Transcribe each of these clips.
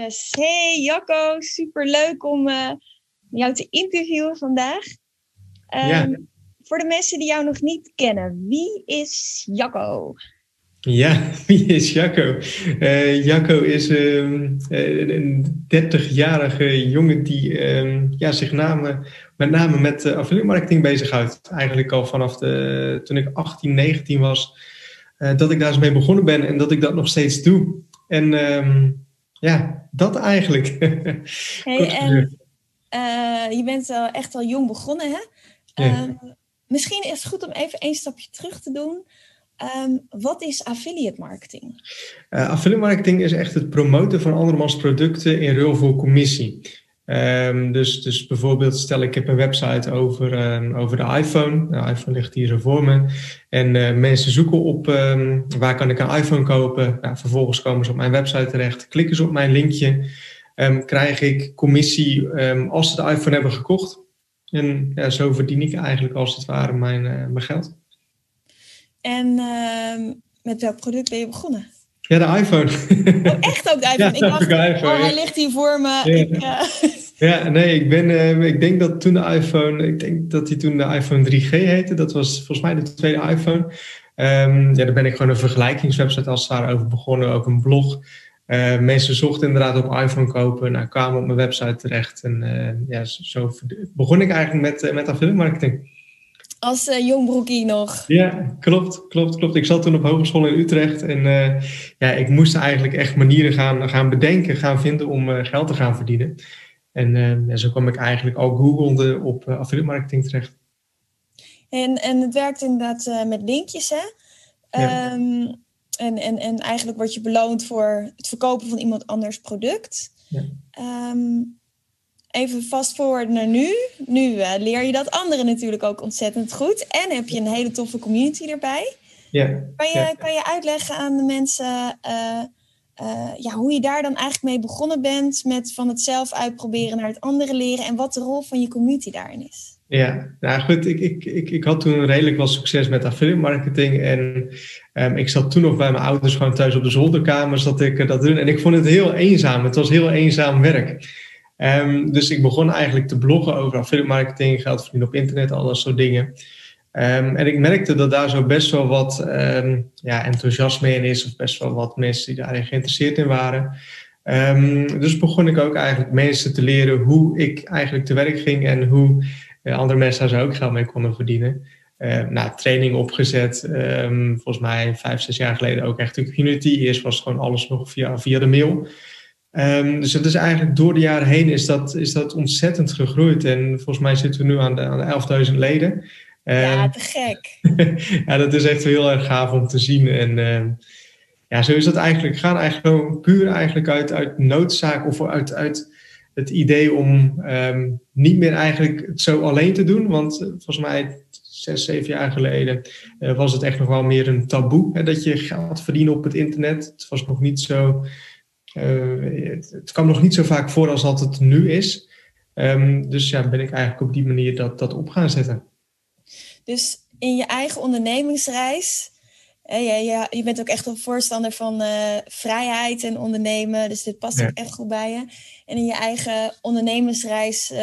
Yes. Hey Jacco, super leuk om uh, jou te interviewen vandaag. Um, ja. Voor de mensen die jou nog niet kennen, wie is Jacco? Ja, wie is Jacco? Uh, Jacco is um, een 30-jarige jongen die um, ja, zich name, met name met uh, affiliate marketing bezighoudt. Eigenlijk al vanaf de, toen ik 18, 19 was, uh, dat ik daar eens mee begonnen ben en dat ik dat nog steeds doe. En ja, dat eigenlijk. Hey, en, uh, je bent al echt al jong begonnen, hè? Ja. Um, misschien is het goed om even een stapje terug te doen. Um, wat is affiliate marketing? Uh, affiliate marketing is echt het promoten van andermans producten in ruil voor commissie. Um, dus, dus bijvoorbeeld, stel ik heb een website over, um, over de iPhone. De iPhone ligt hier zo voor me. En uh, mensen zoeken op um, waar kan ik een iPhone kopen. Nou, vervolgens komen ze op mijn website terecht. Klikken ze op mijn linkje. krijg ik commissie als ze de iPhone hebben gekocht. En ja, zo verdien ik eigenlijk als het ware mijn, uh, mijn geld. En met welk product ben je begonnen? Ja, de iPhone. Oh, echt ook de iPhone? Ja, ik dacht, iPhone, oh, hij ligt hier voor me. Ja, ik, uh... ja nee, ik, ben, uh, ik denk dat toen de iPhone, ik denk dat hij toen de iPhone 3G heette. Dat was volgens mij de tweede iPhone. Um, ja, daar ben ik gewoon een vergelijkingswebsite als het ware over begonnen, ook een blog. Uh, mensen zochten inderdaad op iPhone kopen, nou, kwamen op mijn website terecht. En ja, zo begon ik eigenlijk met, met affiliate marketing. Als uh, jong broekie nog. Ja, klopt, klopt, klopt. Ik zat toen op hogeschool in Utrecht en uh, ja, ik moest eigenlijk echt manieren gaan, gaan bedenken, gaan vinden om uh, geld te gaan verdienen. En ja, zo kwam ik eigenlijk al googelende op affiliate marketing terecht. En, en het werkt inderdaad met linkjes, hè? Ja. Um, en, en, en eigenlijk word je beloond voor het verkopen van iemand anders product. Ja. Um, even fast forward naar nu. Nu uh, leer je dat anderen natuurlijk ook ontzettend goed. En heb je een hele toffe community erbij. Ja. Kan, je, ja. kan je uitleggen aan de mensen uh, uh, ja, hoe je daar dan eigenlijk mee begonnen bent met van het zelf uitproberen naar het andere leren en wat de rol van je community daarin is? Ja, nou goed, ik, ik, ik, ik had toen redelijk wel succes met affiliate marketing. En um, ik zat toen nog bij mijn ouders gewoon thuis op de zolderkamer zat ik dat doen. En ik vond het heel eenzaam. Het was heel eenzaam werk. Um, dus ik begon eigenlijk te bloggen over affiliate marketing, geld verdienen op internet, al dat soort dingen. Um, en ik merkte dat daar zo best wel wat um, ja, enthousiasme in is, of best wel wat mensen die daarin geïnteresseerd in waren. dus begon ik ook eigenlijk mensen te leren hoe ik eigenlijk te werk ging en hoe uh, andere mensen daar zo ook geld mee konden verdienen. Uh, nou, training opgezet, volgens mij vijf, zes jaar geleden ook echt een community. Eerst was gewoon alles nog via, via de mail. Um, dus het is eigenlijk door de jaren heen is dat, is dat ontzettend gegroeid. En volgens mij zitten we nu aan de, aan de 11.000 leden. Um, ja, te gek. ja, dat is echt heel erg gaaf om te zien. En um, ja, zo is dat eigenlijk. Gaan eigenlijk gewoon puur eigenlijk uit, uit noodzaak of uit, uit het idee om niet meer eigenlijk het zo alleen te doen. Want uh, volgens mij zes, zeven jaar geleden uh, was het echt nog wel meer een taboe. Hè, dat je geld verdienen op het internet. Het was nog niet zo uh, het, het kwam nog niet zo vaak voor als dat het nu is. Um, dus ja, ben ik eigenlijk op die manier dat, dat op gaan zetten. Dus in je eigen ondernemingsreis, eh, je, je, je bent ook echt een voorstander van uh, vrijheid en ondernemen, dus dit past ja. ook echt goed bij je. En in je eigen ondernemingsreis uh,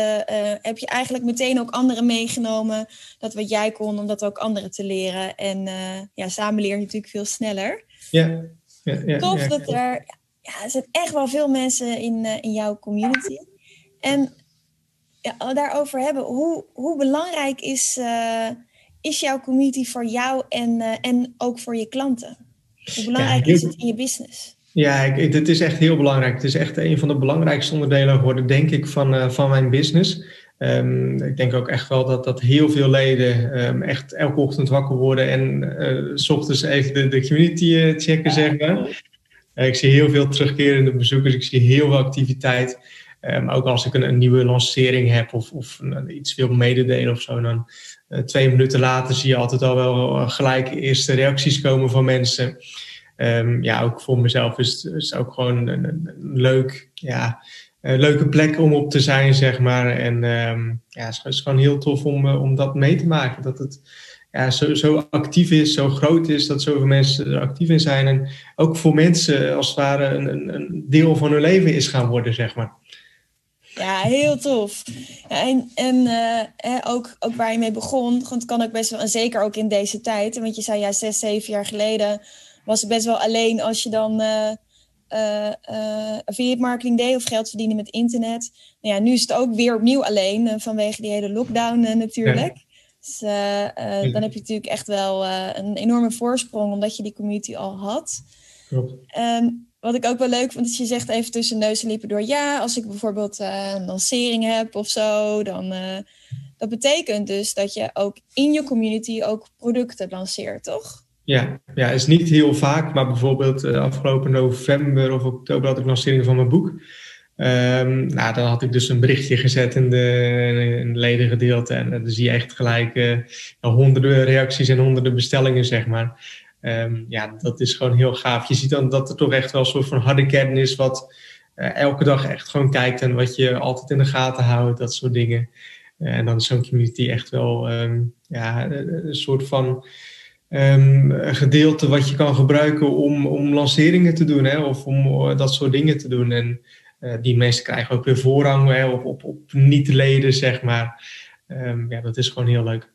heb je eigenlijk meteen ook anderen meegenomen, dat wat jij kon, om dat ook anderen te leren. En ja, samen leer je natuurlijk veel sneller. Ja. ja, ja Tof dat er ja, er zijn echt wel veel mensen in, uh, in jouw community. En ja, daarover hebben. Hoe, hoe belangrijk is, is jouw community voor jou en, en ook voor je klanten? Hoe belangrijk is het in je business? Ja, ik, dit is echt heel belangrijk. Het is echt een van de belangrijkste onderdelen geworden, denk ik, van, van mijn business. Um, ik denk ook echt wel dat, dat heel veel leden um, echt elke ochtend wakker worden en uh, s ochtends even de, de community uh, checken, zeg maar. Uh, ik zie heel veel terugkerende bezoekers, ik zie heel veel activiteit. Um, ook als ik een, nieuwe lancering heb of, of iets wil mededelen of zo, dan twee minuten later zie je altijd al wel gelijk eerste reacties komen van mensen. ja, ook voor mezelf is het is ook gewoon een, leuk, ja, leuke plek om op te zijn, zeg maar. En um, ja, het is gewoon heel tof om, om dat mee te maken. Dat het ja, zo, zo actief is, zo groot is, dat zoveel mensen er actief in zijn. En ook voor mensen als het ware een, een deel van hun leven is gaan worden, zeg maar. Ja, heel tof. Ja, en en uh, ook, ook waar je mee begon, want het kan ook best wel, en zeker ook in deze tijd, want je zei ja, zes, zeven jaar geleden was het best wel alleen als je dan uh, uh, affiliate marketing deed of geld verdienen met internet. Nou ja, nu is het ook weer opnieuw alleen vanwege die hele lockdown natuurlijk. Dus dan heb je natuurlijk echt wel een enorme voorsprong omdat je die community al had. Um, wat ik ook wel leuk vond, is je zegt even tussen neus en lippen door. Ja, als ik bijvoorbeeld een lancering heb of zo, dan dat betekent dus dat je ook in je community ook producten lanceert, toch? Ja, ja, is niet heel vaak, maar bijvoorbeeld afgelopen november of oktober had ik lancering van mijn boek. Um, nou, dan had ik dus een berichtje gezet in de, in de ledengedeelte en dan zie je echt gelijk uh, honderden reacties en honderden bestellingen, zeg maar. Um, ja, dat is gewoon heel gaaf. Je ziet dan dat er toch echt wel een soort van harde kern is wat uh, elke dag echt gewoon kijkt en wat je altijd in de gaten houdt, dat soort dingen. en dan is zo'n community echt wel um, ja, een soort van gedeelte wat je kan gebruiken om, om lanceringen te doen hè, of om dat soort dingen te doen. En die mensen krijgen ook weer voorrang hè, op, op, op niet-leden, zeg maar. Um, ja, dat is gewoon heel leuk.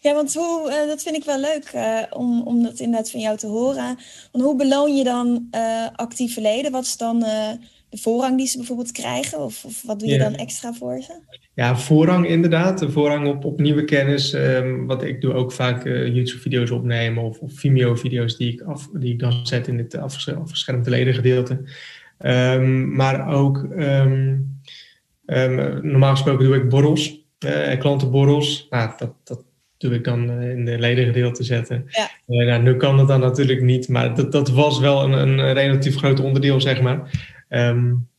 Ja, want hoe, uh, dat vind ik wel leuk om, om dat inderdaad van jou te horen. Want hoe beloon je dan actieve leden? Wat is dan de voorrang die ze bijvoorbeeld krijgen? Of, of wat doe je dan extra voor ze? Ja, voorrang inderdaad. De voorrang op, op nieuwe kennis. Um, wat ik doe ook vaak uh, YouTube-video's opnemen of, of Vimeo-video's die, ik af, die ik dan zet in het afgeschermde ledengedeelte. Um, maar ook, um, normaal gesproken doe ik borrels, uh, klantenborrels. Nou, dat, dat doe ik dan uh, in de ledengedeelte zetten. Ja. nou, nu kan dat dan natuurlijk niet, maar dat, dat was wel een, een relatief groot onderdeel, zeg maar.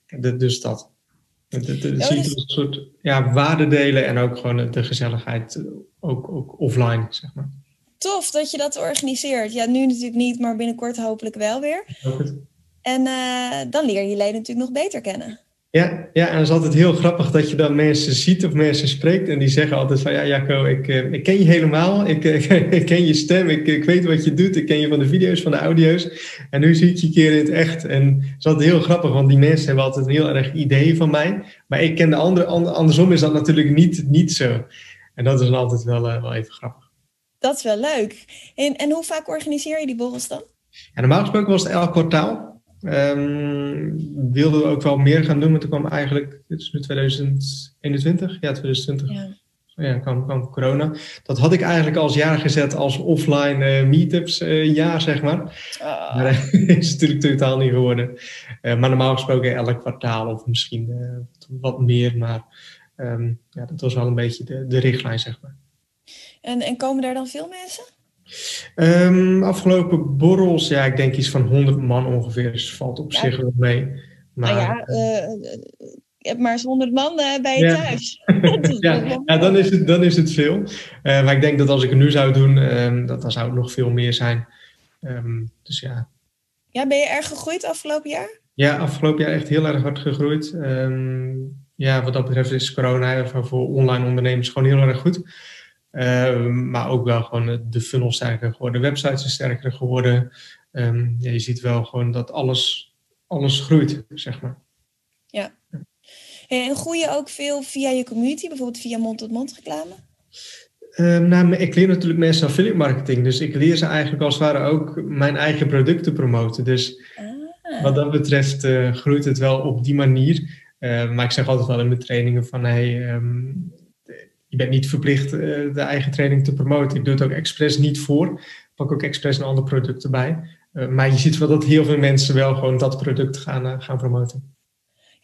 De, dus dat. Het, het ziet dus... een soort ja, waarde delen en ook gewoon de gezelligheid, ook, ook offline, zeg maar. Tof dat je dat organiseert. Ja, nu natuurlijk niet, maar binnenkort hopelijk wel weer. En uh, dan leer je leden natuurlijk nog beter kennen. Ja, ja, en het is altijd heel grappig dat je dan mensen ziet of mensen spreekt en die zeggen altijd van ja Jacco, ik, eh, ik ken je helemaal, ik, ik ken je stem, ik, ik weet wat je doet, ik ken je van de video's, van de audio's en nu zie ik je een keer in het echt. En het is altijd heel grappig, want die mensen hebben altijd een heel erg idee van mij, maar ik ken de andere, andersom is dat natuurlijk niet, niet zo. En dat is dan altijd wel, uh, wel even grappig. Dat is wel leuk. En, en hoe vaak organiseer je die borrels dan? Ja, normaal gesproken was het elk kwartaal. Um, wilden we ook wel meer gaan doen, maar toen kwam eigenlijk, het is nu 2021, ja 2020, ja, ja kwam, kwam corona. Dat had ik eigenlijk als jaar gezet als offline uh, meetups uh, jaar, zeg maar. Oh. Maar dat is natuurlijk totaal niet geworden. Maar normaal gesproken elk kwartaal of misschien wat meer, maar um, ja, dat was wel een beetje de, de richtlijn, zeg maar. En, en komen daar dan veel mensen? Um, afgelopen borrels, ja, ik denk iets van 100 man ongeveer. Dus valt op zich wel mee. Maar nou ja, uh, je hebt maar eens 100 man uh, bij je thuis. ja, ja dan, is het, dan is het veel. Uh, maar ik denk dat als ik het nu zou doen, um, dat, dan zou het nog veel meer zijn. Um, dus ja. Ja, ben je erg gegroeid afgelopen jaar? Ja, afgelopen jaar echt heel erg hard gegroeid. ja, wat dat betreft is corona voor online ondernemers gewoon heel erg goed. Um, maar ook wel gewoon de funnel sterker geworden, de websites zijn sterker geworden. Um, ja, je ziet wel gewoon dat alles, alles groeit, zeg maar. Ja. En groei je ook veel via je community, bijvoorbeeld via mond-tot-mond reclame? Um, nou, ik leer natuurlijk mensen affiliate marketing. Dus ik leer ze eigenlijk als het ware ook mijn eigen producten promoten. Dus ah. wat dat betreft uh, groeit het wel op die manier. maar ik zeg altijd wel in mijn trainingen van hey, ehm, je bent niet verplicht de eigen training te promoten. Ik doe het ook expres niet voor. Pak ook expres een ander product erbij. maar je ziet wel dat heel veel mensen wel gewoon dat product gaan, gaan promoten.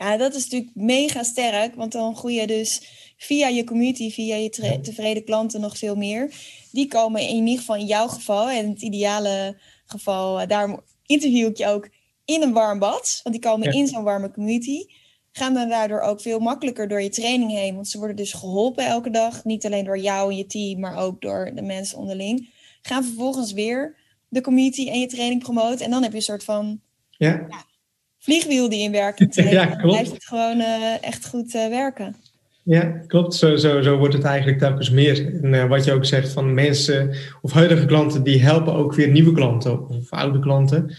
Ja, dat is natuurlijk mega sterk, want dan groei je dus via je community, via je tevreden klanten nog veel meer. Die komen in ieder geval in jouw geval, en in het ideale geval, eh, daarom interview ik je ook in een warm bad, want die komen in zo'n warme community. Gaan dan daardoor ook veel makkelijker door je training heen, want ze worden dus geholpen elke dag. Niet alleen door jou en je team, maar ook door de mensen onderling. Gaan vervolgens weer de community en je training promoten. En dan heb je een soort van ja vliegwiel die in werking trekt. ja, klopt. Blijft het gewoon uh, echt goed uh, werken. Ja, klopt. Zo, zo, zo wordt het eigenlijk telkens meer. En uh, wat je ook zegt van mensen of huidige klanten, die helpen ook weer nieuwe klanten of oude klanten.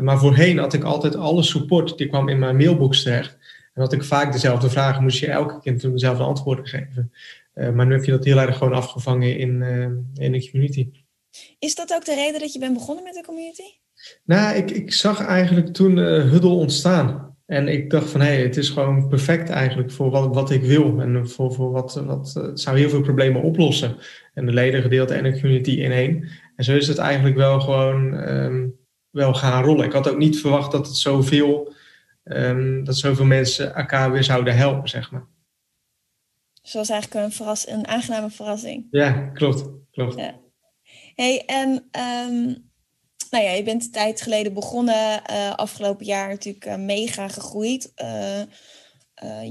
maar voorheen had ik altijd alle support, die kwam in mijn mailbox terecht. En had ik vaak dezelfde vragen, moest je elke keer dezelfde antwoorden geven. maar nu heb je dat heel erg gewoon afgevangen in, in de community. Is dat ook de reden dat je bent begonnen met de community? Nou, ik, ik zag eigenlijk toen uh, Huddle ontstaan. En ik dacht van, hé, hey, het is gewoon perfect eigenlijk voor wat, wat ik wil. En voor, voor wat, wat, het zou heel veel problemen oplossen. En de ledengedeelte en de community in één. En zo is het eigenlijk wel gewoon um, wel gaan rollen. Ik had ook niet verwacht dat het zoveel, um, dat zoveel mensen elkaar weer zouden helpen, zeg maar. Zoals eigenlijk een, verras een aangename verrassing. Ja, klopt. klopt. Ja. Hey, en um, nou ja, je bent een tijd geleden begonnen. Uh, afgelopen jaar natuurlijk uh, mega gegroeid. Uh,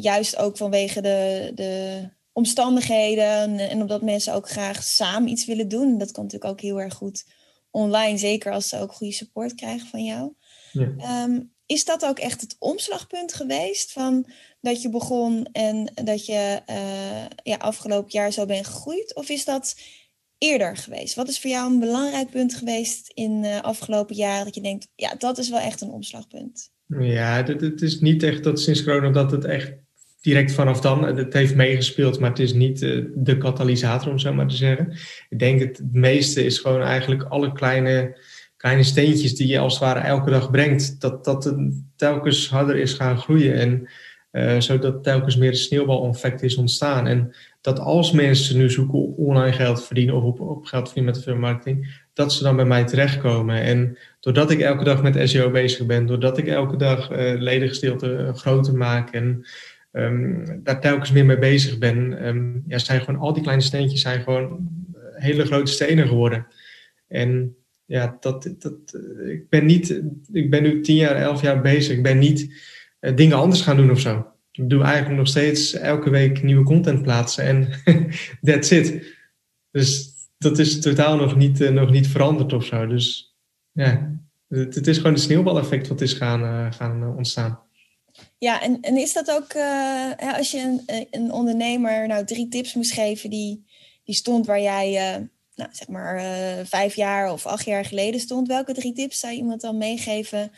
juist ook vanwege de, de omstandigheden. En omdat mensen ook graag samen iets willen doen. Dat kan natuurlijk ook heel erg goed online. Zeker als ze ook goede support krijgen van jou. Ja. Um, is dat ook echt het omslagpunt geweest van dat je begon en dat je ja, afgelopen jaar zo bent gegroeid? Of is dat eerder geweest? Wat is voor jou een belangrijk punt geweest in de afgelopen jaren dat je denkt, ja, dat is wel echt een omslagpunt? Ja, het, is niet echt dat sinds corona dat het echt direct vanaf dan, het heeft meegespeeld, maar het is niet eh, de katalysator om zo maar te zeggen. Ik denk het meeste is gewoon eigenlijk alle kleine, kleine steentjes die je als het ware elke dag brengt, dat, dat het telkens harder is gaan groeien en uh, zodat telkens meer een sneeuwbaleffect is ontstaan. En dat als mensen nu zoeken op online geld verdienen of op, op geld verdienen met de marketing, dat ze dan bij mij terechtkomen. En doordat ik elke dag met SEO bezig ben, doordat ik elke dag uh, ledengesteelte uh, groter maak en um, daar telkens meer mee bezig ben, um, ja, zijn gewoon al die kleine steentjes zijn gewoon hele grote stenen geworden. En ja, dat, dat, ik, ben niet, ik ben nu tien jaar, elf jaar bezig. Ik ben niet dingen anders gaan doen of zo ik doe eigenlijk nog steeds elke week nieuwe content plaatsen en that's it. Dus dat is totaal nog niet, uh, nog niet veranderd of zo. Dus ja, het, is gewoon een sneeuwbaleffect wat is gaan, gaan ontstaan. Ja, en, en is dat ook, als je een, een ondernemer nou drie tips moest geven die, die stond waar jij, nou, zeg maar, vijf jaar of acht jaar geleden stond, welke drie tips zou je iemand dan meegeven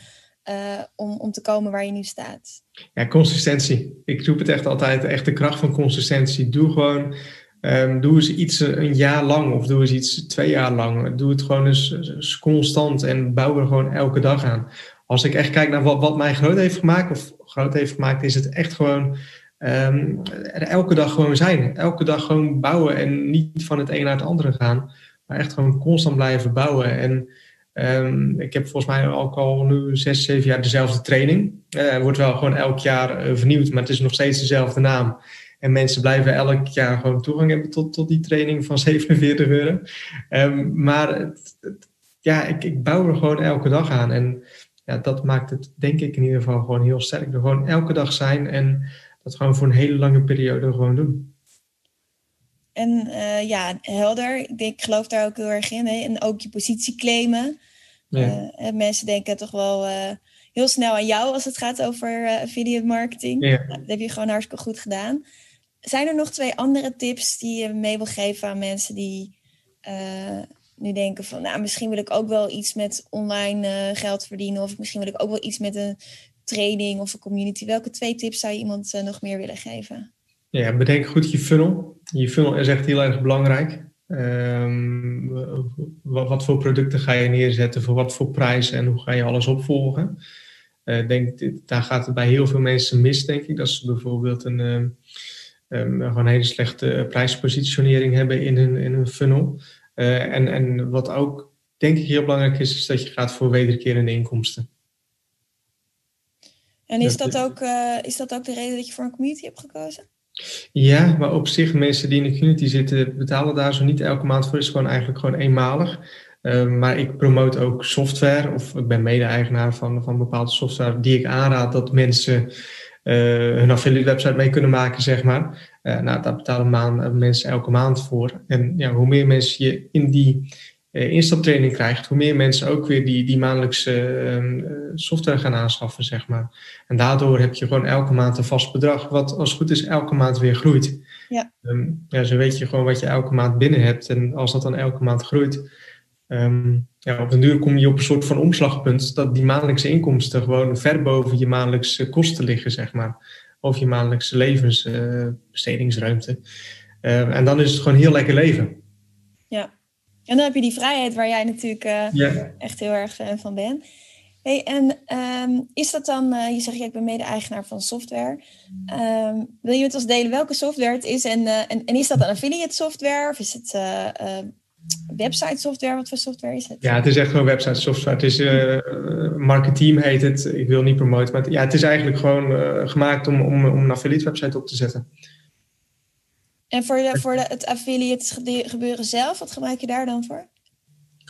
uh, om, om te komen waar je nu staat? Ja, consistentie. Ik roep het echt altijd, echt de kracht van consistentie. Doe gewoon, um, doe eens iets een jaar lang of doe eens iets twee jaar lang. Doe het gewoon eens, constant en bouw er gewoon elke dag aan. Als ik echt kijk naar wat, wat mij groot heeft gemaakt, of groot heeft gemaakt, is het echt gewoon er elke dag gewoon zijn. Elke dag gewoon bouwen en niet van het een naar het andere gaan. Maar echt gewoon constant blijven bouwen. En Um, ik heb volgens mij ook al nu zes, zeven jaar dezelfde training. Uh, wordt wel gewoon elk jaar uh, vernieuwd, maar het is nog steeds dezelfde naam. En mensen blijven elk jaar gewoon toegang hebben tot, tot die training van 47 euro. Um, maar het, ja, ik, ik bouw er gewoon elke dag aan. En ja, dat maakt het denk ik in ieder geval gewoon heel sterk. Er gewoon elke dag zijn en dat gewoon voor een hele lange periode gewoon doen. En uh, ja, helder. Ik, denk, ik geloof daar ook heel erg in. Hè? En ook je positie claimen. Ja. Uh, mensen denken toch wel uh, heel snel aan jou als het gaat over affiliate marketing. Ja. Nou, dat heb je gewoon hartstikke goed gedaan. Zijn er nog twee andere tips die je mee wil geven aan mensen die nu denken van, nou, misschien wil ik ook wel iets met online geld verdienen, of misschien wil ik ook wel iets met een training of een community. Welke twee tips zou je iemand nog meer willen geven? Ja, bedenk goed je funnel. Je funnel is echt heel erg belangrijk. Um, wat, wat, voor producten ga je neerzetten, voor wat voor prijs en hoe ga je alles opvolgen? denk, daar gaat het bij heel veel mensen mis, denk ik. Dat ze bijvoorbeeld een, um, gewoon een hele slechte prijspositionering hebben in hun, in hun funnel. en, en wat ook denk ik heel belangrijk is, is dat je gaat voor wederkerende inkomsten. En is dat, ook, is dat ook de reden dat je voor een community hebt gekozen? Ja, maar op zich, mensen die in de community zitten, betalen daar zo niet elke maand voor. Het is gewoon eigenlijk gewoon eenmalig. Uh, maar ik promote ook software, of ik ben mede-eigenaar van, van bepaalde software die ik aanraad dat mensen uh, hun affiliate website mee kunnen maken, zeg maar. Uh, nou, daar betalen maand, mensen elke maand voor. En ja, hoe meer mensen je in die instaptraining krijgt, hoe meer mensen ook weer die, die maandelijkse ehm, eh, software gaan aanschaffen, zeg maar. En daardoor heb je gewoon elke maand een vast bedrag, wat als het goed is elke maand weer groeit. Ja. Um, ja, zo weet je gewoon wat je elke maand binnen hebt. En als dat dan elke maand groeit, um, ja, op een duur kom je op een soort van omslagpunt dat die maandelijkse inkomsten gewoon ver boven je maandelijkse kosten liggen, zeg maar. Of je maandelijkse levensbestedingsruimte. Uh, en dan is het gewoon heel lekker leven. Ja. En dan heb je die vrijheid waar jij natuurlijk uh, echt heel erg fan van bent. Hey, en um, is dat dan, uh, je zegt ja, ik ben mede-eigenaar van software. Um, wil je met ons delen welke software het is? En, uh, en, en, is dat een affiliate software of is het website software? Wat voor software is het? Ja, het is echt gewoon website software. Het is Marketeam heet het. Ik wil niet promoten, maar het, ja, het is eigenlijk gewoon gemaakt om, om, om een affiliate website op te zetten. En voor, de, voor de, het affiliate gebeuren zelf, wat gebruik je daar dan voor?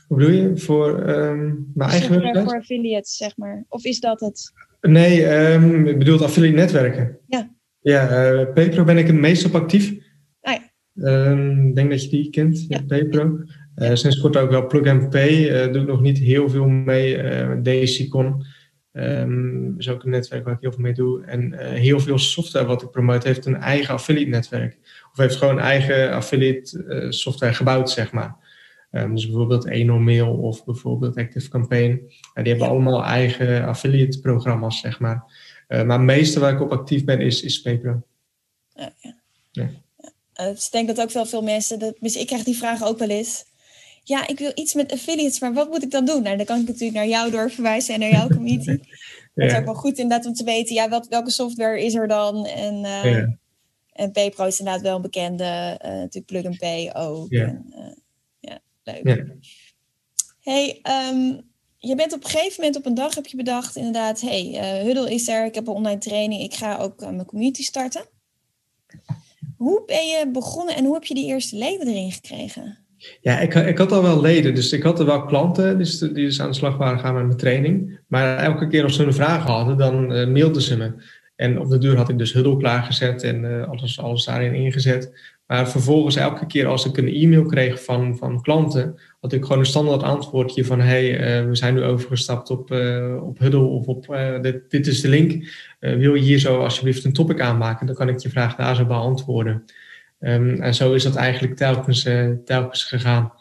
Hoe bedoel je? Voor um, mijn eigen website? Voor affiliates, zeg maar. Of is dat het? Nee, um, ik bedoel affiliate netwerken. Ja. Ja, uh, Paypro ben ik het meest op actief. Ah ja. Um, ik denk dat je die kent, ja. Paypro. Uh, sinds kort ook wel Plug and Pay. Uh, doe ik nog niet heel veel mee. Uh, Decicon. Um, is ook een netwerk waar ik heel veel mee doe. En heel veel software wat ik promote heeft een eigen affiliate netwerk. Of heeft gewoon eigen affiliate uh, software gebouwd, zeg maar. Um, dus bijvoorbeeld Enormail of bijvoorbeeld Active Campaign. Uh, die hebben allemaal eigen affiliate programma's, zeg maar. Uh, maar het meeste waar ik op actief ben is, is PayPro. Ja, ja. ja. Dus ik denk dat ook wel veel mensen, dat, ik krijg die vraag ook wel eens. Ja, ik wil iets met affiliates, maar wat moet ik dan doen? Nou, dan kan ik natuurlijk naar jou doorverwijzen en naar jouw community. ja. Het is ook wel goed inderdaad om te weten, ja, wat, welke software is er dan? En ja. En PayPro is inderdaad wel een bekende, uh, natuurlijk Plug and Pay ook. Ja, en, uh, ja leuk. Ja. Hey, um, je bent op een gegeven moment op een dag heb je bedacht inderdaad, hey, uh, Huddle is er, ik heb een online training, ik ga ook mijn community starten. Hoe ben je begonnen en hoe heb je die eerste leden erin gekregen? Ja, ik, ik had al wel leden, dus ik had er wel klanten dus, die dus aan de slag waren gaan met mijn training. Maar elke keer als ze een vraag hadden, dan mailden ze me. En op de duur had ik dus Huddle klaargezet en uh, alles, alles daarin ingezet. Maar vervolgens elke keer als ik een e-mail kreeg van, van klanten, had ik gewoon een standaard antwoordje van hey, uh, we zijn nu overgestapt op, uh, op Huddle of op dit, dit is de link. wil je hier zo alsjeblieft een topic aanmaken? Dan kan ik je vraag daar zo beantwoorden. Um, en zo is dat eigenlijk telkens, telkens gegaan.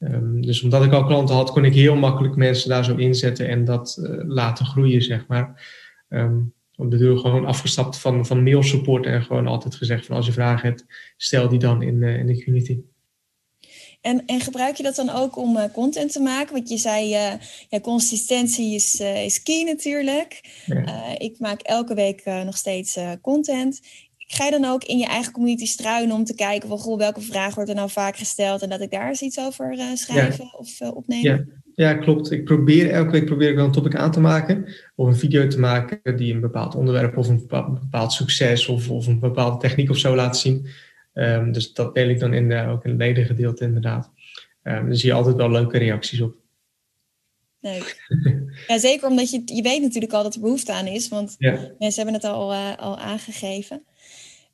Um, dus omdat ik al klanten had, kon ik heel makkelijk mensen daar zo inzetten en dat laten groeien, zeg maar. Um, de deur gewoon afgestapt van, van mailsupport en gewoon altijd gezegd van als je vragen hebt, stel die dan in, uh, in de community. En, en gebruik je dat dan ook om uh, content te maken? Want je zei, uh, ja, consistentie is, is key natuurlijk. Ja. ik maak elke week nog steeds content. Ga je dan ook in je eigen community struinen om te kijken van, goh, welke vraag wordt er nou vaak gesteld en dat ik daar eens iets over schrijven ja. of opnemen? Ja. Ja, klopt. Ik probeer elke week probeer ik wel een topic aan te maken. Of een video te maken die een bepaald onderwerp of een bepaald, succes of, of een bepaalde techniek of zo laat zien. Um, dus dat deel ik dan in de, ook in het ledengedeelte inderdaad. Um, daar zie je altijd wel leuke reacties op. Leuk. Ja, zeker omdat je, je weet natuurlijk al dat er behoefte aan is. Want ja. mensen hebben het al, uh, al aangegeven.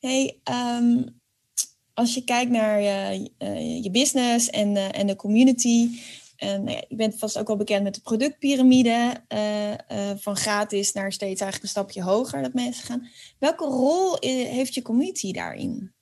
Hey, um, als je kijkt naar je, uh, je business en, uh, en de community. En nou je bent vast ook wel bekend met de productpyramide. Uh, uh, van gratis naar steeds eigenlijk een stapje hoger dat mensen gaan. Welke rol heeft je community daarin?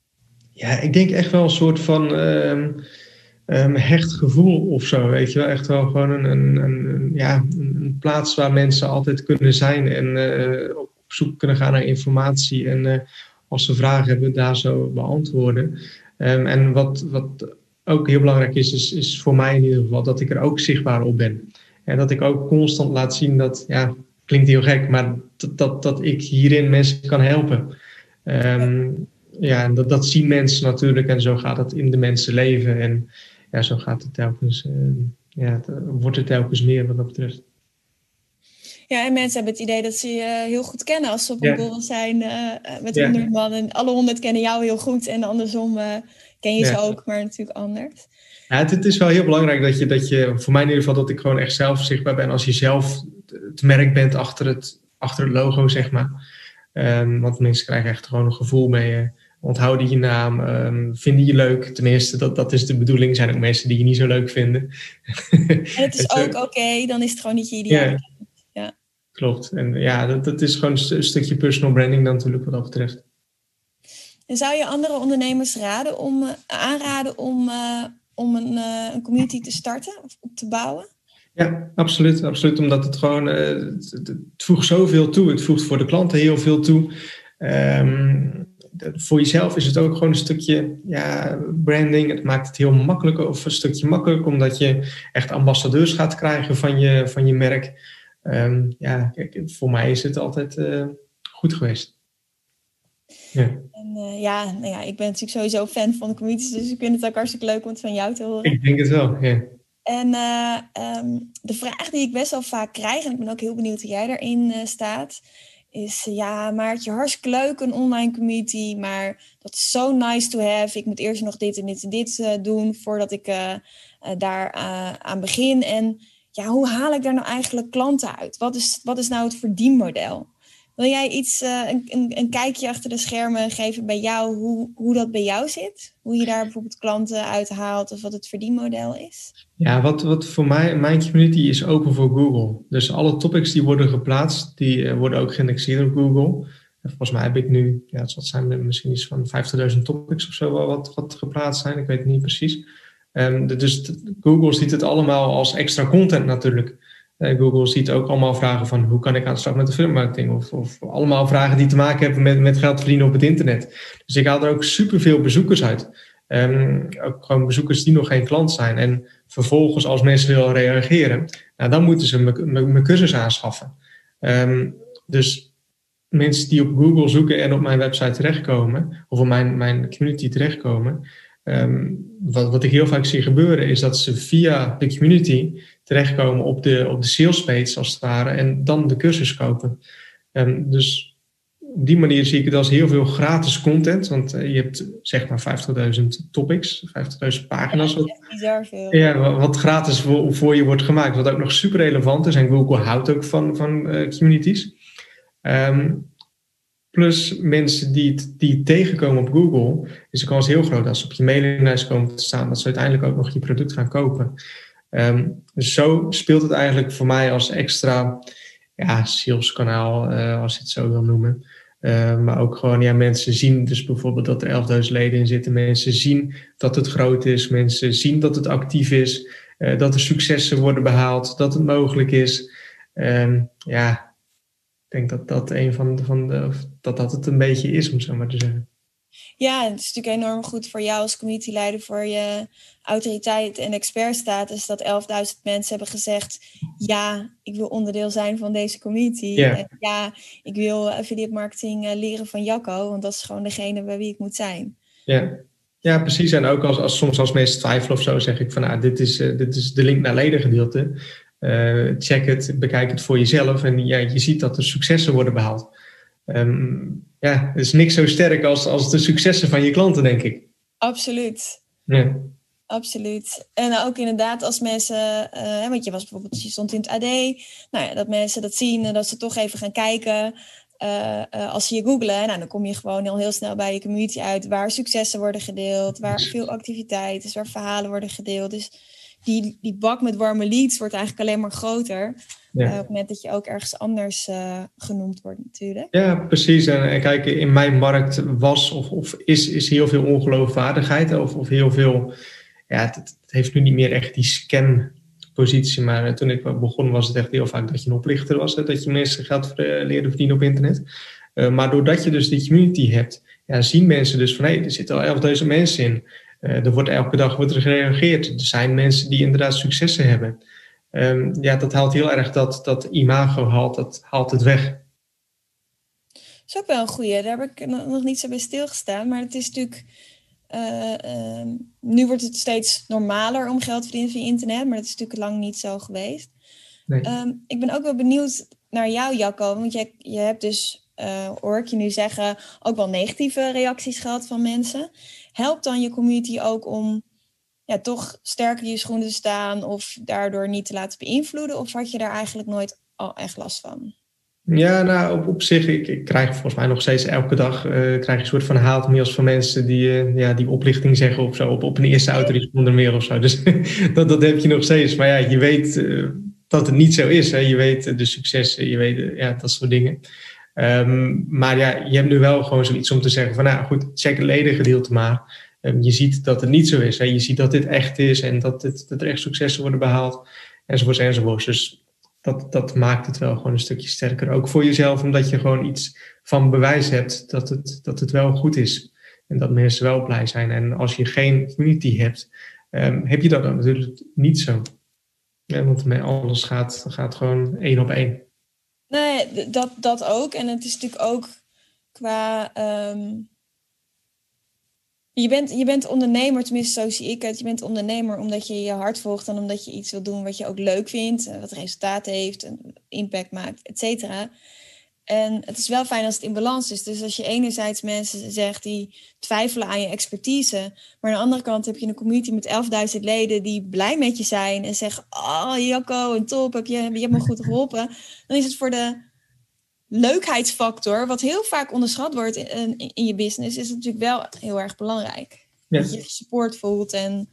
Ja, ik denk echt wel een soort van um, hecht gevoel of zo. Weet je wel, echt wel gewoon een, een, een ja, een plaats waar mensen altijd kunnen zijn en op zoek kunnen gaan naar informatie. En als ze vragen hebben, daar zo beantwoorden. Um, en wat, wat ook heel belangrijk is, is, is voor mij in ieder geval dat ik er ook zichtbaar op ben. En dat ik ook constant laat zien dat ja, klinkt heel gek, maar dat, dat, dat ik hierin mensen kan helpen. Ehm, ja, en dat, dat zien mensen natuurlijk en zo gaat het in de mensen leven. En ja, zo gaat het telkens, uh, ja, het, wordt het telkens meer wat dat betreft. Ja, en mensen hebben het idee dat ze je heel goed kennen als ze op een ja. zijn uh, met honderd man. En alle honderd kennen jou heel goed en andersom uh, ken je ze ook, maar natuurlijk anders. Ja, het, het, is wel heel belangrijk dat je, dat je, voor mij in ieder geval, dat ik gewoon echt zelf zichtbaar ben. Als je zelf het merk bent achter het, achter het logo, zeg maar. Um, want mensen krijgen echt gewoon een gevoel mee. Onthouden je naam, um, vinden je leuk. Tenminste, dat, dat is de bedoeling. Er zijn ook mensen die je niet zo leuk vinden. En het is ook oké, dan is het gewoon niet je ideaal. Ja. ja. Klopt. En ja, dat, dat is gewoon een stukje personal branding dan natuurlijk wat dat betreft. Zou je andere ondernemers raden om, uh, aanraden om, uh, om een, uh, een community te starten of te bouwen? Ja, absoluut. absoluut omdat het gewoon, het, voegt zoveel toe. Het voegt voor de klanten heel veel toe. Um, voor jezelf is het ook gewoon een stukje ja, branding. Het maakt het heel makkelijk of een stukje makkelijk, omdat je echt ambassadeurs gaat krijgen van je, van je merk. Um, ja, kijk, voor mij is het altijd goed geweest. Ja. En, uh, ja, nou ja, ik ben natuurlijk sowieso fan van de communities, dus ik vind het ook hartstikke leuk om het van jou te horen. Ik denk het wel, ja. En uh, um, de vraag die ik best wel vaak krijg, en ik ben ook heel benieuwd hoe jij daarin staat, is ja, Maartje, hartstikke leuk een online community, maar dat is zo nice to have. Ik moet eerst nog dit en dit en dit doen voordat ik daar aan begin. En ja, hoe haal ik daar nou eigenlijk klanten uit? Wat is, wat is nou het verdienmodel? Wil jij iets, een, een, een, kijkje achter de schermen geven bij jou, hoe, hoe dat bij jou zit? Hoe je daar bijvoorbeeld klanten uithaalt of wat het verdienmodel is? Ja, wat, wat voor mij, mijn community is open voor Google. Dus alle topics die worden geplaatst, die uh, worden ook geïndexeerd op Google. En volgens mij heb ik nu, ja, het zijn misschien iets van 50.000 topics of zo wat, wat geplaatst zijn. Ik weet het niet precies. Um, dus Google ziet het allemaal als extra content natuurlijk. Uh, Google ziet ook allemaal vragen van hoe kan ik aan de slag met de filmmarketing? Of, of allemaal vragen die te maken hebben met, met geld verdienen op het internet. Dus ik haal er ook superveel bezoekers uit. Um, ook gewoon bezoekers die nog geen klant zijn. En vervolgens, als mensen willen reageren, nou, dan moeten ze mijn cursus aanschaffen. Um, dus mensen die op Google zoeken en op mijn website terechtkomen, of op mijn, mijn community terechtkomen, um, wat, wat ik heel vaak zie gebeuren, is dat ze via de community terechtkomen op de, op de sales page, als het ware, en dan de cursus kopen. dus op die manier zie ik het als heel veel gratis content. Want uh, je hebt zeg maar 50.000 topics, 50.000 pagina's. Wat, veel. Ja, wat gratis voor, voor, je wordt gemaakt. Wat ook nog super relevant is. En Google houdt ook van, van uh, communities. Um, plus mensen die het, die het tegenkomen op Google, is de kans heel groot als ze op je mailinglijst komen te staan, dat ze uiteindelijk ook nog je product gaan kopen. Dus zo speelt het eigenlijk voor mij als extra ja, saleskanaal, uh, als je het zo wil noemen. Uh, maar ook gewoon, ja, mensen zien dus bijvoorbeeld dat er 11.000 leden in zitten. Mensen zien dat het groot is. Mensen zien dat het actief is. Uh, dat er successen worden behaald. Dat het mogelijk is. Um, ja, ik denk dat dat een van de, van de, dat dat het een beetje is, om zo maar te zeggen. Ja, het is natuurlijk enorm goed voor jou als communityleider, voor je autoriteit en expertstatus, dat 11.000 mensen hebben gezegd, ja, ik wil onderdeel zijn van deze community. Yeah. En ja, ik wil affiliate marketing eh, leren van Jacco, want dat is gewoon degene bij wie ik moet zijn. Ja, ja precies. En ook als, als soms als mensen twijfelen of zo, zeg ik van, nou, dit is, uh, dit is de link naar ledengedeelte. Uh, check het, bekijk het voor jezelf en ja, je ziet dat er successen worden behaald. Um, ja, het is niks zo sterk als, als de successen van je klanten, denk ik. Absoluut. Ja. Absoluut. En ook inderdaad als mensen, uh, want je was bijvoorbeeld, je stond in het AD, nou ja, dat mensen dat zien en dat ze toch even gaan kijken. Uh, uh, als ze je googlen, nou, dan kom je gewoon heel, heel snel bij je community uit waar successen worden gedeeld, waar veel activiteit is, waar verhalen worden gedeeld. Dus die, die bak met warme leads wordt eigenlijk alleen maar groter. Ja. Uh, op het moment dat je ook ergens anders uh, genoemd wordt natuurlijk. Ja, precies. En, en, kijk, in mijn markt was of, of is, is heel veel ongeloofwaardigheid. Of, of heel veel... Ja, het, het, heeft nu niet meer echt die scan-positie. Maar toen ik begon was het echt heel vaak dat je een oplichter was. Hè, dat je mensen geld leerde verdienen op internet. Uh, maar doordat je dus die community hebt... Ja, zien mensen dus van... hé, hey, er zitten al 11.000 mensen in. Er wordt elke dag wordt er gereageerd. Er zijn mensen die inderdaad successen hebben. Ehm, ja, dat haalt heel erg dat, dat imago haalt, dat haalt het weg. Dat is ook wel een goeie. Daar heb ik nog niet zo bij stilgestaan. Maar het is natuurlijk... Uh, uh, nu wordt het steeds normaler om geld te verdienen via internet. Maar dat is natuurlijk lang niet zo geweest. Nee. Um, ik ben ook wel benieuwd naar jou, Jacco. Want je, je hebt dus, uh, hoor ik je nu zeggen, ook wel negatieve reacties gehad van mensen. Helpt dan je community ook om ja, toch sterker je schoenen te staan of daardoor niet te laten beïnvloeden? Of had je daar eigenlijk nooit al echt last van? Ja, nou op, op zich, ik, ik krijg volgens mij nog steeds elke dag uh, krijg een soort van haatmails van mensen die, uh, ja, die oplichting zeggen of zo, op, op een eerste auto zonder meer of zo. Dus dat, dat heb je nog steeds. Maar ja, je weet uh, dat het niet zo is. Hè. Je weet de successen, je weet ja, dat soort dingen. Um, maar ja, je hebt nu wel gewoon zoiets om te zeggen van, nou goed, check het ledengedeelte maar. Ehm, je ziet dat het niet zo is. Hè. Je ziet dat dit echt is en dat, dit, dat er echt successen worden behaald, enzovoorts, enzovoorts. Dus dat, dat maakt het wel gewoon een stukje sterker. Ook voor jezelf, omdat je gewoon iets van bewijs hebt dat het, dat het wel goed is. En dat mensen wel blij zijn. En als je geen community hebt, um, heb je dat dan natuurlijk niet zo. Ja, want met alles gaat, gaat gewoon één op één. Nee, dat, dat ook. En het is natuurlijk ook qua um, je bent, je bent ondernemer, tenminste zo zie ik het. Je bent ondernemer omdat je je hart volgt en omdat je iets wil doen wat je ook leuk vindt, wat resultaat heeft, impact maakt, et cetera. En het is wel fijn als het in balans is. Dus als je enerzijds mensen zegt die twijfelen aan je expertise, maar aan de andere kant heb je een community met 11.000 leden die blij met je zijn en zeggen: Oh, Jacco, een top, heb je, je hebt me goed geholpen. Dan is het voor de leukheidsfactor, wat heel vaak onderschat wordt in, in, je business, is natuurlijk wel heel erg belangrijk. Dat je support voelt en,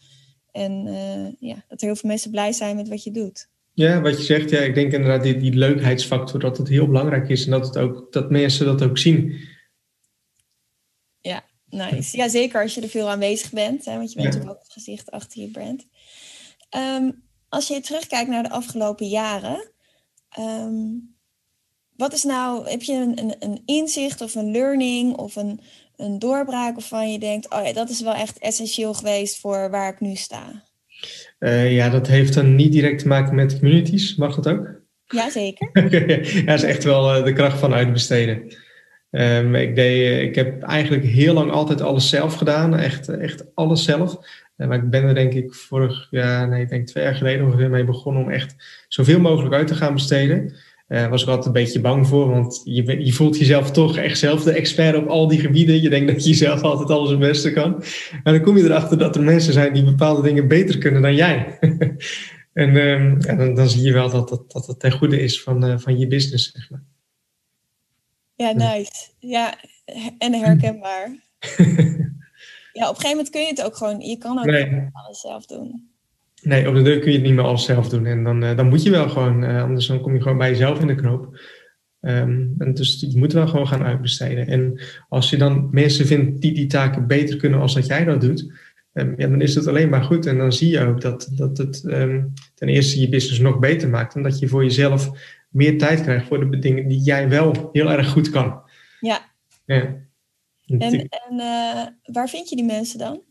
en uh, ja, dat heel veel mensen blij zijn met wat je doet. Ja, wat je zegt, ja, ik denk inderdaad die, die leukheidsfactor, dat het heel belangrijk is en dat, het ook, dat mensen dat ook zien. Ja, nice. Ja, zeker als je er veel aanwezig bent, hè, want je bent natuurlijk ook het gezicht achter je brand. Um, als je terugkijkt naar de afgelopen jaren, um, wat is nou, heb je een, een, een, inzicht of een learning of een, een doorbraak waarvan je denkt, oh ja, dat is wel echt essentieel geweest voor waar ik nu sta? Uh, ja, dat heeft dan niet direct te maken met communities, mag dat ook? Jazeker. ja, dat is echt wel uh, de kracht van uitbesteden. Um, ik, deed, ik heb eigenlijk heel lang altijd alles zelf gedaan, echt, echt alles zelf. Uh, maar ik ben er denk ik vorig jaar, nee, ik denk twee jaar geleden ongeveer mee begonnen om echt zoveel mogelijk uit te gaan besteden. Uh, was ik altijd een beetje bang voor, want je, je, voelt jezelf toch echt zelf de expert op al die gebieden. Je denkt dat je zelf altijd alles het beste kan. En dan kom je erachter dat er mensen zijn die bepaalde dingen beter kunnen dan jij. en, um, en dan, dan, zie je wel dat, dat, dat het ten goede is van, uh, van je business, zeg maar. Ja, nice. Ja, en herkenbaar. ja, op een gegeven moment kun je het ook gewoon, je kan ook nee. alles zelf doen. Nee, op de deur kun je het niet meer alles zelf doen. En dan, uh, dan moet je wel gewoon, uh, anders dan kom je gewoon bij jezelf in de knoop. Um, en dus je moet wel gewoon gaan uitbesteden. En als je dan mensen vindt die die taken beter kunnen als dat jij dat doet, um, ja, dan is het alleen maar goed. En dan zie je ook dat, dat het um, ten eerste je business nog beter maakt. En dat je voor jezelf meer tijd krijgt voor de dingen die jij wel heel erg goed kan. Ja. ja. En, en uh, waar vind je die mensen dan?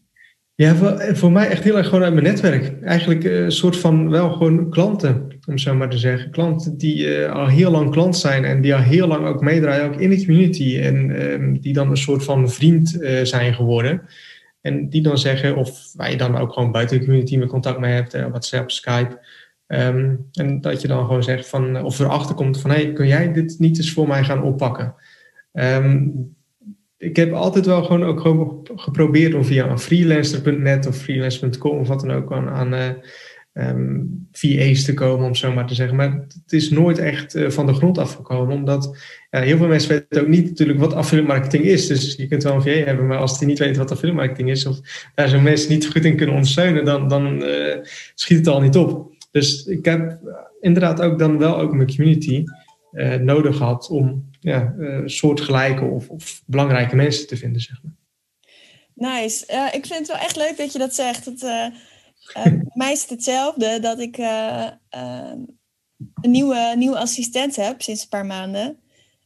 Ja, voor, voor, mij echt heel erg gewoon uit mijn netwerk. Eigenlijk eh, een soort van wel gewoon klanten, om zo maar te zeggen. Klanten die uh, al heel lang klant zijn en die al heel lang ook meedraaien, ook in de community. En uh, die dan een soort van vriend zijn geworden. En die dan zeggen, of waar je dan ook gewoon buiten de community met contact mee hebt, WhatsApp, Skype. Um, en dat je dan gewoon zegt van, of erachter komt van, hé, hey, kun jij dit niet eens voor mij gaan oppakken? Um, ik heb altijd wel gewoon ook gewoon geprobeerd om via een freelancer.net of freelancer.com of wat dan ook aan, aan uh, um, VA's te komen, om zo maar te zeggen. Maar het is nooit echt uh, van de grond afgekomen, omdat heel veel mensen weten ook niet natuurlijk wat affiliate marketing is. Dus je kunt wel een VA hebben, maar als die niet weten wat affiliate marketing is, of daar zo'n mensen niet goed in kunnen ondersteunen, dan, dan uh, schiet het al niet op. Dus ik heb inderdaad ook dan wel ook mijn community nodig gehad om ja, uh, soortgelijke of, of, belangrijke mensen te vinden, zeg maar. Nice. Uh, ik vind het wel echt leuk dat je dat zegt. Het, uh, mij is het hetzelfde dat ik een nieuwe, nieuwe assistent heb sinds een paar maanden.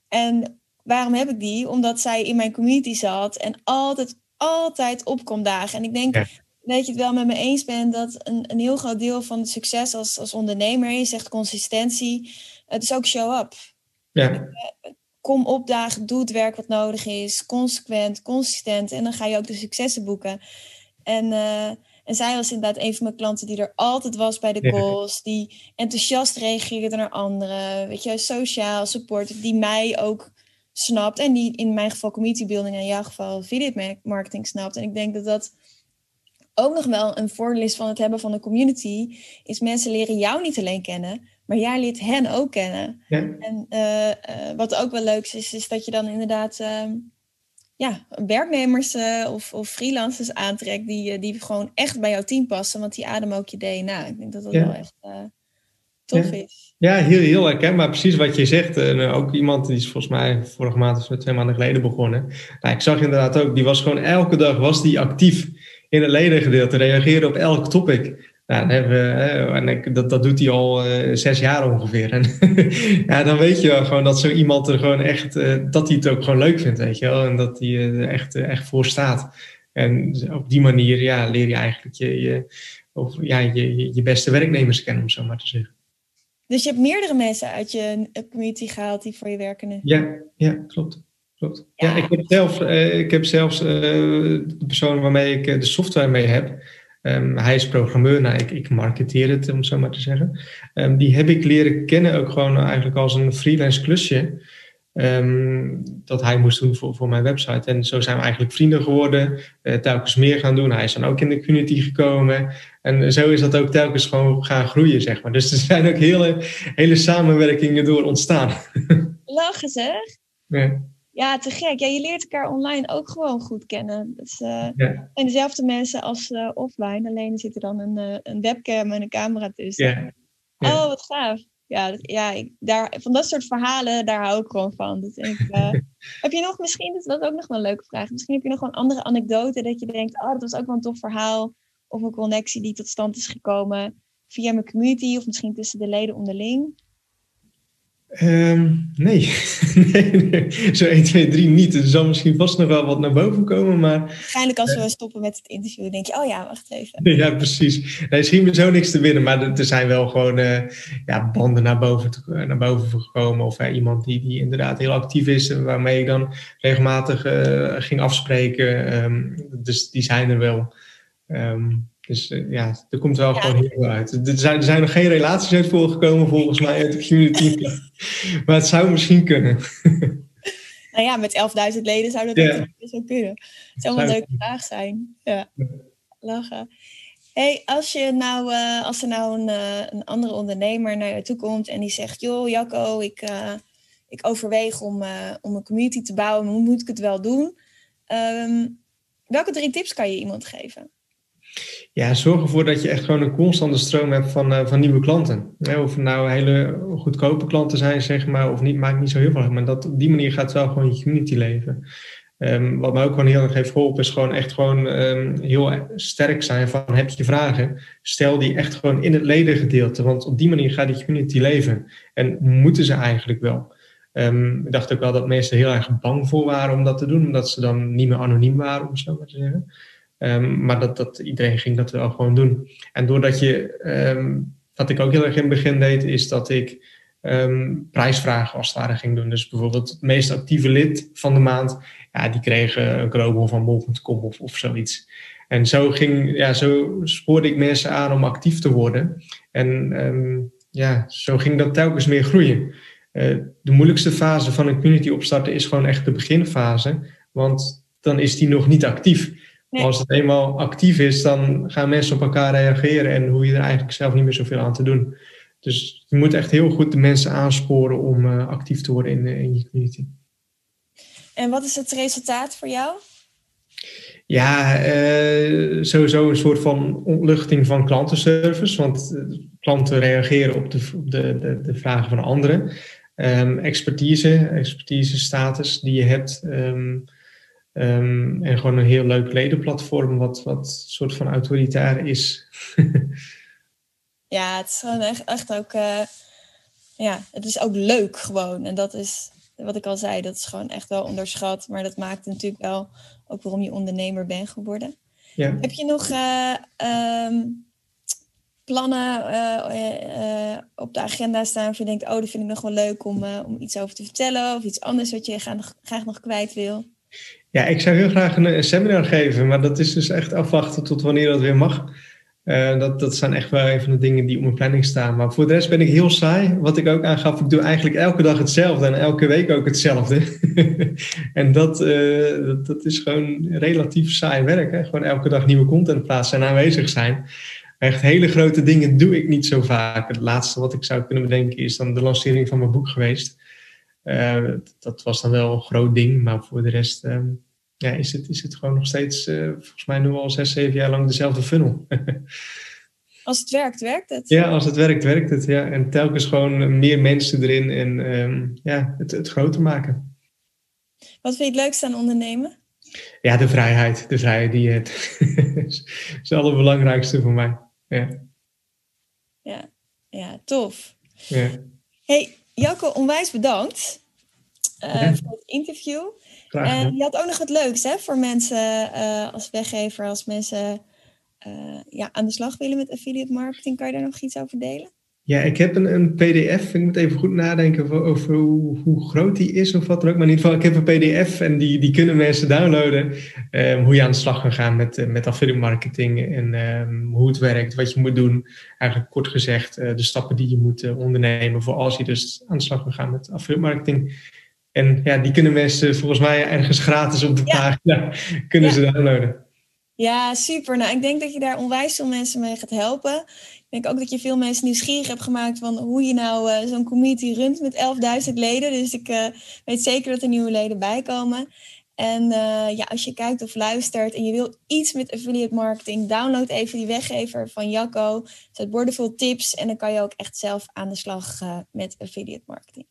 En waarom heb ik die? Omdat zij in mijn community zat en altijd, altijd opkomt dagen. En ik denk, dat je het wel met me eens bent dat een, een heel groot deel van het succes als, als ondernemer, je zegt consistentie, het is ook show up. Ja. Kom opdagen, doe het werk wat nodig is, consequent, consistent en dan ga je ook de successen boeken. En, uh, en zij was inderdaad een van mijn klanten die er altijd was bij de calls, die enthousiast reageerde naar anderen, weet je, sociaal, support, die mij ook snapt en die in mijn geval community building en in jouw geval video marketing snapt. En ik denk dat dat ook nog wel een voordeel is van het hebben van een community, is mensen leren jou niet alleen kennen, maar jij leert hen ook kennen. Ja. En uh, uh, wat ook wel leuk is, is dat je dan inderdaad uh, ja, werknemers of, of freelancers aantrekt die, die gewoon echt bij jouw team passen, want die ademen ook je DNA. Ik denk dat dat ja. wel echt tof ja. is. Ja, heel, heel herkenbaar. Precies wat je zegt. En ook iemand die is volgens mij vorige maand of twee maanden geleden begonnen. Nou, ik zag inderdaad ook, die was gewoon elke dag was die actief in het ledengedeelte, reageren op elk topic. Nou, dan hebben we, en ik, dat, dat doet hij al uh, zes jaar ongeveer. En ja, dan weet je wel gewoon dat zo iemand er gewoon echt, uh, dat hij het ook gewoon leuk vindt, weet je wel. En dat hij er echt, echt voor staat. En op die manier ja, leer je eigenlijk je, je, of, ja, je, je beste werknemers kennen, om zo maar te zeggen. Dus je hebt meerdere mensen uit je community gehaald die voor je werken nu? Ja, ja klopt. Klopt. Ja, ja ik, heb zelf, ik heb zelfs de persoon waarmee ik de software mee heb. Um, hij is programmeur, nou, ik, ik marketeer het, om zo maar te zeggen. Um, die heb ik leren kennen ook gewoon eigenlijk als een freelance klusje. Um, dat hij moest doen voor, voor mijn website. En zo zijn we eigenlijk vrienden geworden. Uh, telkens meer gaan doen. Hij is dan ook in de community gekomen. En zo is dat ook telkens gewoon gaan groeien, zeg maar. Dus er zijn ook hele, hele samenwerkingen door ontstaan. Lachen zeg. Ja. Ja, te gek. Ja, je leert elkaar online ook gewoon goed kennen. Dus, uh, ja. En dezelfde mensen als uh, offline. Alleen er zit er dan een, uh, een webcam en een camera tussen. Ja. Ja. Oh, wat gaaf. Ja, dat, ja ik, daar, van dat soort verhalen, daar hou ik gewoon van. Dus ik, heb je nog misschien, dat is ook nog wel een leuke vraag. Misschien heb je nog wel een andere anekdote dat je denkt, oh, dat was ook wel een tof verhaal. Of een connectie die tot stand is gekomen via mijn community of misschien tussen de leden onderling. Um, nee. nee, nee, zo 1, 2, 3 niet. Er zal misschien vast nog wel wat naar boven komen, maar... Waarschijnlijk als we stoppen met het interview, denk je, oh ja, wacht even. Ja, precies. Nee, schiet me zo niks te winnen, maar er zijn wel gewoon uh, ja, banden naar boven, te, naar boven gekomen. Of uh, iemand die, die inderdaad heel actief is, en waarmee ik dan regelmatig uh, ging afspreken. Um, dus die zijn er wel. Um, dus uh, ja, er komt wel ja. gewoon heel veel uit. Er zijn, er zijn nog geen relaties uit voorgekomen volgens mij uit de community. maar het zou misschien kunnen. nou ja, met 11.000 leden zou dat ja. zo kunnen. Het zou wel een leuke vraag zijn. Ja, lachen. Hey, als, je nou, uh, als er nou een, uh, een andere ondernemer naar je toe komt en die zegt... joh, Jacco, ik, uh, ik overweeg om, om een community te bouwen. Hoe moet ik het wel doen? Um, welke drie tips kan je iemand geven? Ja, zorg ervoor dat je echt gewoon een constante stroom hebt van, uh, van nieuwe klanten. Of het nou hele goedkope klanten zijn, zeg maar, of niet, maakt niet zo heel veel uit. Maar dat, op die manier gaat wel gewoon je community leven. Um, wat mij ook gewoon heel erg heeft geholpen, is gewoon echt gewoon um, heel sterk zijn van heb je vragen, stel die echt gewoon in het ledengedeelte. Want op die manier gaat die community leven. En moeten ze eigenlijk wel. Um, ik dacht ook wel dat mensen heel erg bang voor waren om dat te doen, omdat ze dan niet meer anoniem waren, om zo maar te zeggen. Um, maar dat, dat iedereen ging dat wel gewoon doen. En doordat je, um, wat ik ook heel erg in het begin deed, is dat ik um, prijsvragen als het ware ging doen. Dus bijvoorbeeld het meest actieve lid van de maand, ja, die kreeg een global van bol.com of, of zoiets. En zo, ging, ja, zo spoorde ik mensen aan om actief te worden. En ja, zo ging dat telkens meer groeien. Uh, de moeilijkste fase van een community opstarten is gewoon echt de beginfase. Want dan is die nog niet actief. Nee. Als het eenmaal actief is, dan gaan mensen op elkaar reageren en hoe je er eigenlijk zelf niet meer zoveel aan te doen. Dus je moet echt heel goed de mensen aansporen om uh, actief te worden in, in je community. En wat is het resultaat voor jou? Ja, uh, sowieso een soort van ontluchting van klantenservice. Want klanten reageren op de, de, de, de vragen van anderen. Um, expertise, expertise status die je hebt. Um, Um, en gewoon een heel leuk ledenplatform, wat, wat soort van autoritair is. ja, het is gewoon echt, echt ook. Uh, ja, het is ook leuk gewoon. En dat is wat ik al zei, dat is gewoon echt wel onderschat. Maar dat maakt natuurlijk wel ook waarom je ondernemer bent geworden. Ja. Heb je nog uh, um, plannen uh, op de agenda staan of je denkt, oh, dat vind ik nog wel leuk om, om iets over te vertellen of iets anders wat je graag, graag nog kwijt wil? Ja, ik zou heel graag een, seminar geven, maar dat is dus echt afwachten tot wanneer dat weer mag. Uh, dat, dat zijn echt wel een van de dingen die op mijn planning staan. Maar voor de rest ben ik heel saai. Wat ik ook aangaf, ik doe eigenlijk elke dag hetzelfde en elke week ook hetzelfde. en dat, uh, dat, dat, is gewoon relatief saai werk. Hè? Gewoon elke dag nieuwe content plaatsen en aanwezig zijn. Echt hele grote dingen doe ik niet zo vaak. Het laatste wat ik zou kunnen bedenken is dan de lancering van mijn boek geweest. Uh, dat was dan wel een groot ding, maar voor de rest ehm, ja, is, het, is het gewoon nog steeds, uh, volgens mij nu al zes, zeven jaar lang dezelfde funnel. als het werkt, werkt het. Ja, als het werkt, werkt het. Ja. En telkens gewoon meer mensen erin en um, ja, het, het groter maken. Wat vind je het leukste aan ondernemen? Ja, de vrijheid. De vrijheid die je hebt. is het allerbelangrijkste voor mij. Ja, ja, ja tof. Ja. Hey, Jacco, onwijs bedankt uh, ja. voor het interview. En je had ook nog wat leuks hè, voor mensen uh, als weggever, als mensen uh, ja, aan de slag willen met affiliate marketing. Kan je daar nog iets over delen? Ja, ik heb een, een PDF. Ik moet even goed nadenken over, over hoe, hoe, groot die is of wat dan ook. Maar in ieder geval, ik heb een PDF en die, die kunnen mensen downloaden. Um, hoe je aan de slag kan gaan met, met affiliate marketing en um, hoe het werkt, wat je moet doen. Eigenlijk kort gezegd, uh, de stappen die je moet uh, ondernemen voor als je dus aan de slag kan gaan met affiliate marketing. En ja, die kunnen mensen volgens mij ergens gratis op de ja. pagina kunnen ja. ze downloaden. Ja, super. Nou, ik denk dat je daar onwijs veel mensen mee gaat helpen. Ik denk ook dat je veel mensen nieuwsgierig hebt gemaakt van hoe je nou uh, zo'n community runt met 11.000 leden. Dus ik uh, weet zeker dat er nieuwe leden bij komen. En uh, ja, als je kijkt of luistert en je wil iets met affiliate marketing, download even die weggever van Jacco. Er zijn bordevol tips en dan kan je ook echt zelf aan de slag met affiliate marketing.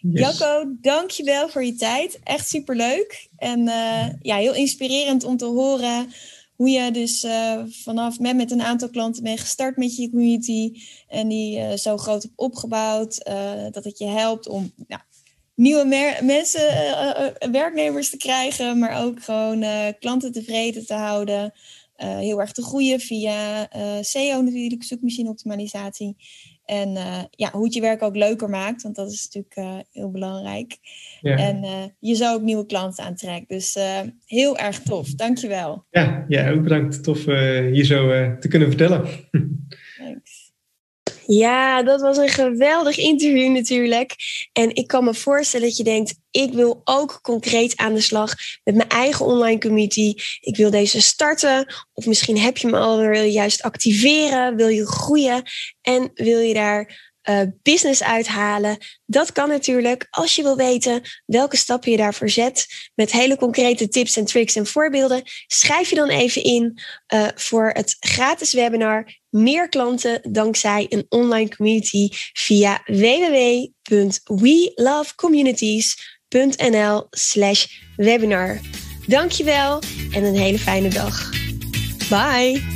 Yes. Jacco, dankjewel voor je tijd. Echt superleuk. En ja, heel inspirerend om te horen hoe je dus uh, vanaf met, met een aantal klanten bent gestart met je community. En die uh, zo groot hebt opgebouwd. dat het je helpt om nou, nieuwe mensen, werknemers te krijgen. Maar ook gewoon klanten tevreden te houden. heel erg te groeien via SEO natuurlijk, zoekmachine optimalisatie. En uh, ja, hoe het je werk ook leuker maakt, want dat is natuurlijk uh, heel belangrijk. Ja. En uh, je zou ook nieuwe klanten aantrekken. Dus heel erg tof. Dankjewel. Ja, ja ook bedankt. Tof hier zo te kunnen vertellen. Ja, dat was een geweldig interview natuurlijk. En ik kan me voorstellen dat je denkt, ik wil ook concreet aan de slag met mijn eigen online community. Ik wil deze starten. Of misschien heb je me al, juist activeren, wil je groeien en wil je daar uh, business uithalen. Dat kan natuurlijk als je wil weten welke stappen je daarvoor zet. Met hele concrete tips en tricks en voorbeelden. Schrijf je dan even in uh, voor het gratis webinar. Meer klanten dankzij een online community via www.welovecommunities.nl slash webinar. Dankjewel en een hele fijne dag. Bye!